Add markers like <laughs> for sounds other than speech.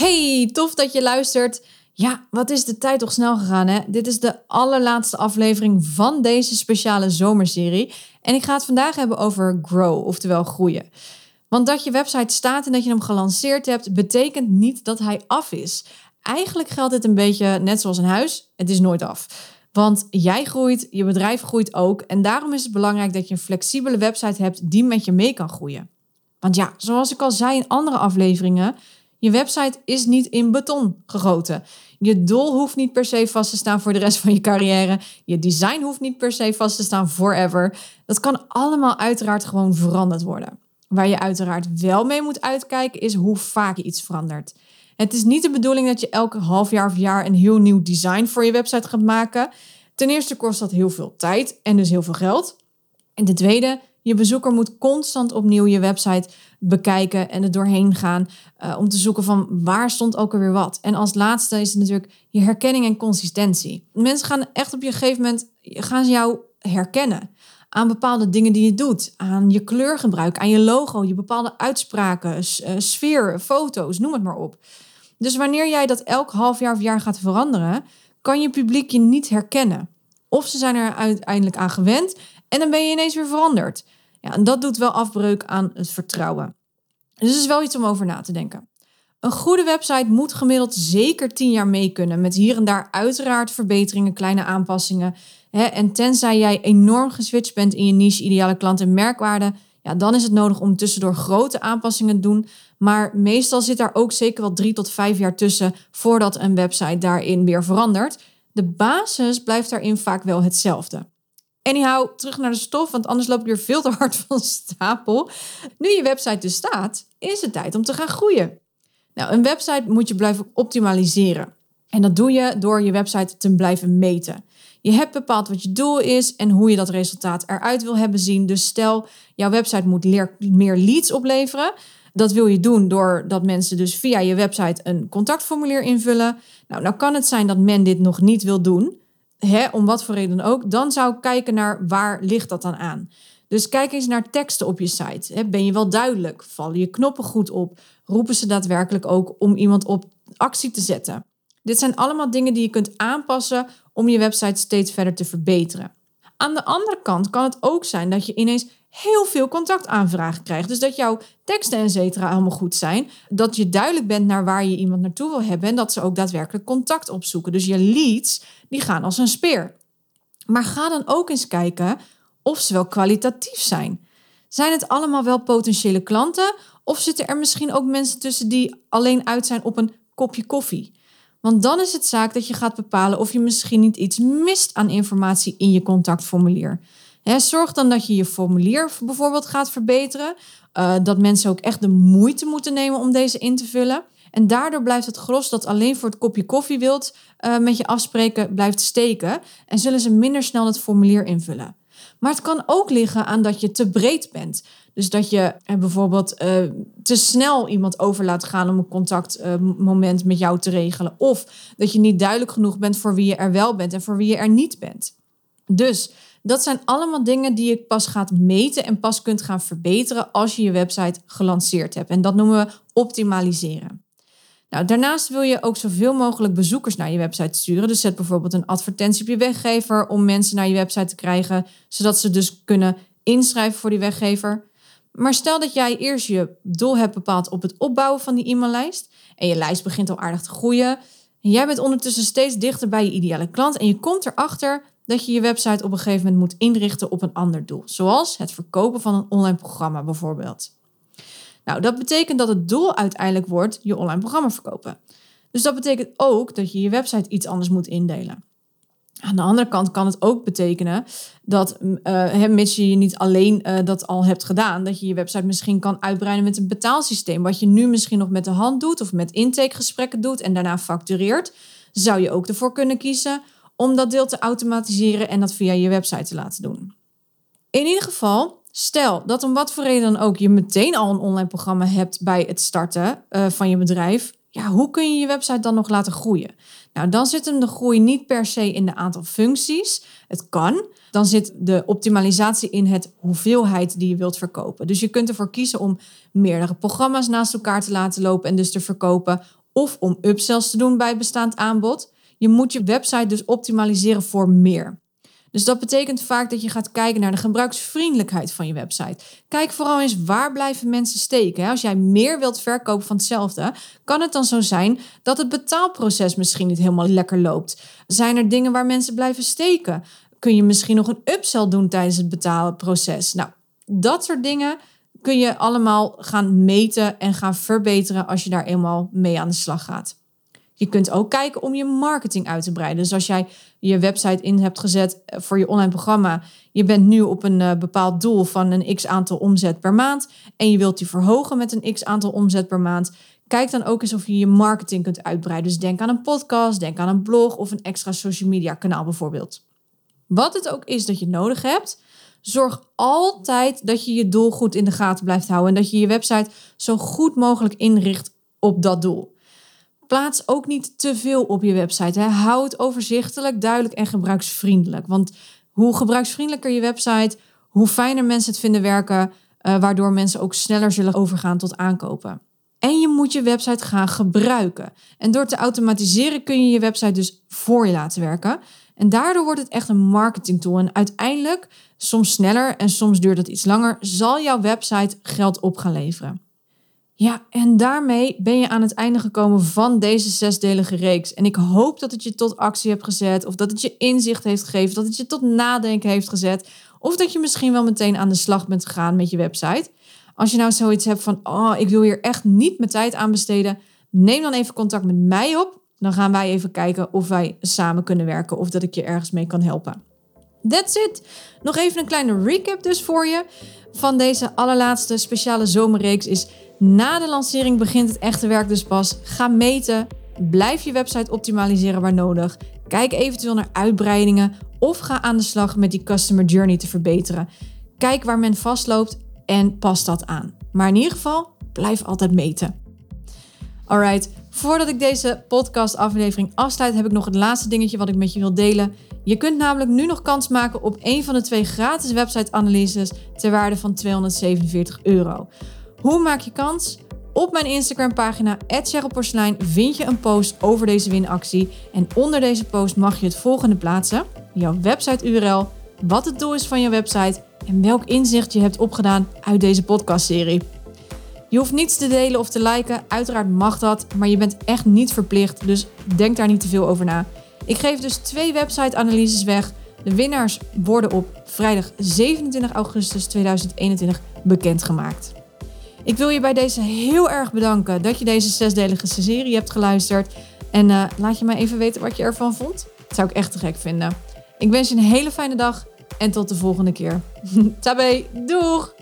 Hey, tof dat je luistert. Ja, wat is de tijd toch snel gegaan, hè? Dit is de allerlaatste aflevering van deze speciale zomerserie. En ik ga het vandaag hebben over grow, oftewel groeien. Want dat je website staat en dat je hem gelanceerd hebt, betekent niet dat hij af is. Eigenlijk geldt dit een beetje net zoals een huis: het is nooit af. Want jij groeit, je bedrijf groeit ook. En daarom is het belangrijk dat je een flexibele website hebt die met je mee kan groeien. Want ja, zoals ik al zei in andere afleveringen, je website is niet in beton gegoten. Je doel hoeft niet per se vast te staan voor de rest van je carrière. Je design hoeft niet per se vast te staan forever. Dat kan allemaal uiteraard gewoon veranderd worden. Waar je uiteraard wel mee moet uitkijken is hoe vaak je iets verandert. Het is niet de bedoeling dat je elke half jaar of jaar een heel nieuw design voor je website gaat maken. Ten eerste kost dat heel veel tijd en dus heel veel geld. En ten tweede, je bezoeker moet constant opnieuw je website bekijken en er doorheen gaan uh, om te zoeken van waar stond ook alweer wat. En als laatste is het natuurlijk je herkenning en consistentie. Mensen gaan echt op je gegeven moment gaan ze jou herkennen aan bepaalde dingen die je doet, aan je kleurgebruik, aan je logo, je bepaalde uitspraken, uh, sfeer, foto's, noem het maar op. Dus wanneer jij dat elk half jaar of jaar gaat veranderen, kan je publiek je niet herkennen. Of ze zijn er uiteindelijk aan gewend en dan ben je ineens weer veranderd. Ja, en dat doet wel afbreuk aan het vertrouwen. Dus het is wel iets om over na te denken. Een goede website moet gemiddeld zeker 10 jaar mee kunnen, met hier en daar uiteraard verbeteringen, kleine aanpassingen. En tenzij jij enorm geswitcht bent in je niche, ideale klant en merkwaarde, ja, dan is het nodig om tussendoor grote aanpassingen te doen. Maar meestal zit daar ook zeker wel drie tot vijf jaar tussen voordat een website daarin weer verandert. De basis blijft daarin vaak wel hetzelfde. Anyhow, terug naar de stof, want anders loop ik weer veel te hard van stapel. Nu je website dus staat, is het tijd om te gaan groeien. Nou, een website moet je blijven optimaliseren. En dat doe je door je website te blijven meten. Je hebt bepaald wat je doel is en hoe je dat resultaat eruit wil hebben zien. Dus stel, jouw website moet meer leads opleveren. Dat wil je doen doordat mensen dus via je website een contactformulier invullen. Nou, nou kan het zijn dat men dit nog niet wil doen hè, om wat voor reden ook, dan zou ik kijken naar waar ligt dat dan aan. Dus kijk eens naar teksten op je site. Ben je wel duidelijk? Vallen je knoppen goed op? Roepen ze daadwerkelijk ook om iemand op actie te zetten? Dit zijn allemaal dingen die je kunt aanpassen om je website steeds verder te verbeteren. Aan de andere kant kan het ook zijn dat je ineens heel veel contactaanvragen krijgt. Dus dat jouw teksten en cetera allemaal goed zijn. Dat je duidelijk bent naar waar je iemand naartoe wil hebben. En dat ze ook daadwerkelijk contact opzoeken. Dus je leads, die gaan als een speer. Maar ga dan ook eens kijken of ze wel kwalitatief zijn. Zijn het allemaal wel potentiële klanten? Of zitten er misschien ook mensen tussen die alleen uit zijn op een kopje koffie? Want dan is het zaak dat je gaat bepalen of je misschien niet iets mist aan informatie in je contactformulier zorg dan dat je je formulier bijvoorbeeld gaat verbeteren. Uh, dat mensen ook echt de moeite moeten nemen om deze in te vullen. En daardoor blijft het gros dat alleen voor het kopje koffie wilt uh, met je afspreken blijft steken. En zullen ze minder snel het formulier invullen. Maar het kan ook liggen aan dat je te breed bent. Dus dat je uh, bijvoorbeeld te snel iemand over laat gaan om een contactmoment met jou te regelen. Of dat je niet duidelijk genoeg bent voor wie je er wel bent en voor wie je er niet bent. Dus dat zijn allemaal dingen die je pas gaat meten en pas kunt gaan verbeteren als je je website gelanceerd hebt. En dat noemen we optimaliseren. Nou, daarnaast wil je ook zoveel mogelijk bezoekers naar je website sturen. Dus zet bijvoorbeeld een advertentie op je weggever om mensen naar je website te krijgen, zodat ze dus kunnen inschrijven voor die weggever. Maar stel dat jij eerst je doel hebt bepaald op het opbouwen van die e-maillijst en je lijst begint al aardig te groeien. En jij bent ondertussen steeds dichter bij je ideale klant en je komt erachter dat je je website op een gegeven moment moet inrichten op een ander doel, zoals het verkopen van een online programma bijvoorbeeld. Nou, dat betekent dat het doel uiteindelijk wordt je online programma verkopen. Dus dat betekent ook dat je je website iets anders moet indelen. Aan de andere kant kan het ook betekenen dat, uh, mits je niet alleen uh, dat al hebt gedaan, dat je je website misschien kan uitbreiden met een betaalsysteem. Wat je nu misschien nog met de hand doet of met intakegesprekken doet en daarna factureert, zou je ook ervoor kunnen kiezen om dat deel te automatiseren en dat via je website te laten doen. In ieder geval, stel dat om wat voor reden dan ook je meteen al een online programma hebt bij het starten uh, van je bedrijf. Ja, hoe kun je je website dan nog laten groeien? Nou, dan zit hem de groei niet per se in de aantal functies. Het kan. Dan zit de optimalisatie in het hoeveelheid die je wilt verkopen. Dus je kunt ervoor kiezen om meerdere programma's naast elkaar te laten lopen en dus te verkopen. Of om upsells te doen bij bestaand aanbod. Je moet je website dus optimaliseren voor meer. Dus dat betekent vaak dat je gaat kijken naar de gebruiksvriendelijkheid van je website. Kijk vooral eens waar blijven mensen steken. Als jij meer wilt verkopen van hetzelfde, kan het dan zo zijn dat het betaalproces misschien niet helemaal lekker loopt. Zijn er dingen waar mensen blijven steken? Kun je misschien nog een upsell doen tijdens het betaalproces? Nou, dat soort dingen kun je allemaal gaan meten en gaan verbeteren als je daar eenmaal mee aan de slag gaat. Je kunt ook kijken om je marketing uit te breiden. Dus als jij je website in hebt gezet eh, voor je online programma, je bent nu op een uh, bepaald doel van een x aantal omzet per maand en je wilt die verhogen met een x aantal omzet per maand, kijk dan ook eens of je je marketing kunt uitbreiden. Dus denk aan een podcast, denk aan een blog of een extra social media kanaal bijvoorbeeld. Wat het ook is dat je nodig hebt, zorg altijd dat je je doel goed in de gaten blijft houden en dat je je website zo goed mogelijk inricht op dat doel. Plaats ook niet te veel op je website. Hè. Hou het overzichtelijk, duidelijk en gebruiksvriendelijk. Want hoe gebruiksvriendelijker je website, hoe fijner mensen het vinden werken, uh, waardoor mensen ook sneller zullen overgaan tot aankopen. En je moet je website gaan gebruiken. En door te automatiseren kun je je website dus voor je laten werken. En daardoor wordt het echt een marketing tool. En uiteindelijk, soms sneller en soms duurt het iets langer, zal jouw website geld op gaan leveren. Ja, en daarmee ben je aan het einde gekomen van deze zesdelige reeks. En ik hoop dat het je tot actie hebt gezet, of dat het je inzicht heeft gegeven, dat het je tot nadenken heeft gezet, of dat je misschien wel meteen aan de slag bent gegaan met je website. Als je nou zoiets hebt van, oh, ik wil hier echt niet mijn tijd aan besteden, neem dan even contact met mij op. Dan gaan wij even kijken of wij samen kunnen werken of dat ik je ergens mee kan helpen. That's it. Nog even een kleine recap dus voor je van deze allerlaatste speciale zomerreeks is na de lancering begint het echte werk dus pas. Ga meten. Blijf je website optimaliseren waar nodig. Kijk eventueel naar uitbreidingen of ga aan de slag met die customer journey te verbeteren. Kijk waar men vastloopt en pas dat aan. Maar in ieder geval, blijf altijd meten. Alright, voordat ik deze podcast aflevering afsluit, heb ik nog het laatste dingetje wat ik met je wil delen. Je kunt namelijk nu nog kans maken op een van de twee gratis website analyses ter waarde van 247 euro. Hoe maak je kans? Op mijn Instagram pagina @cherylporselein vind je een post over deze winactie en onder deze post mag je het volgende plaatsen: jouw website URL, wat het doel is van je website en welk inzicht je hebt opgedaan uit deze podcastserie. Je hoeft niets te delen of te liken, uiteraard mag dat, maar je bent echt niet verplicht, dus denk daar niet te veel over na. Ik geef dus twee website-analyses weg. De winnaars worden op vrijdag 27 augustus 2021 bekendgemaakt. Ik wil je bij deze heel erg bedanken dat je deze zesdelige serie hebt geluisterd. En uh, laat je mij even weten wat je ervan vond. Dat zou ik echt te gek vinden. Ik wens je een hele fijne dag en tot de volgende keer. <laughs> Tabé, doeg!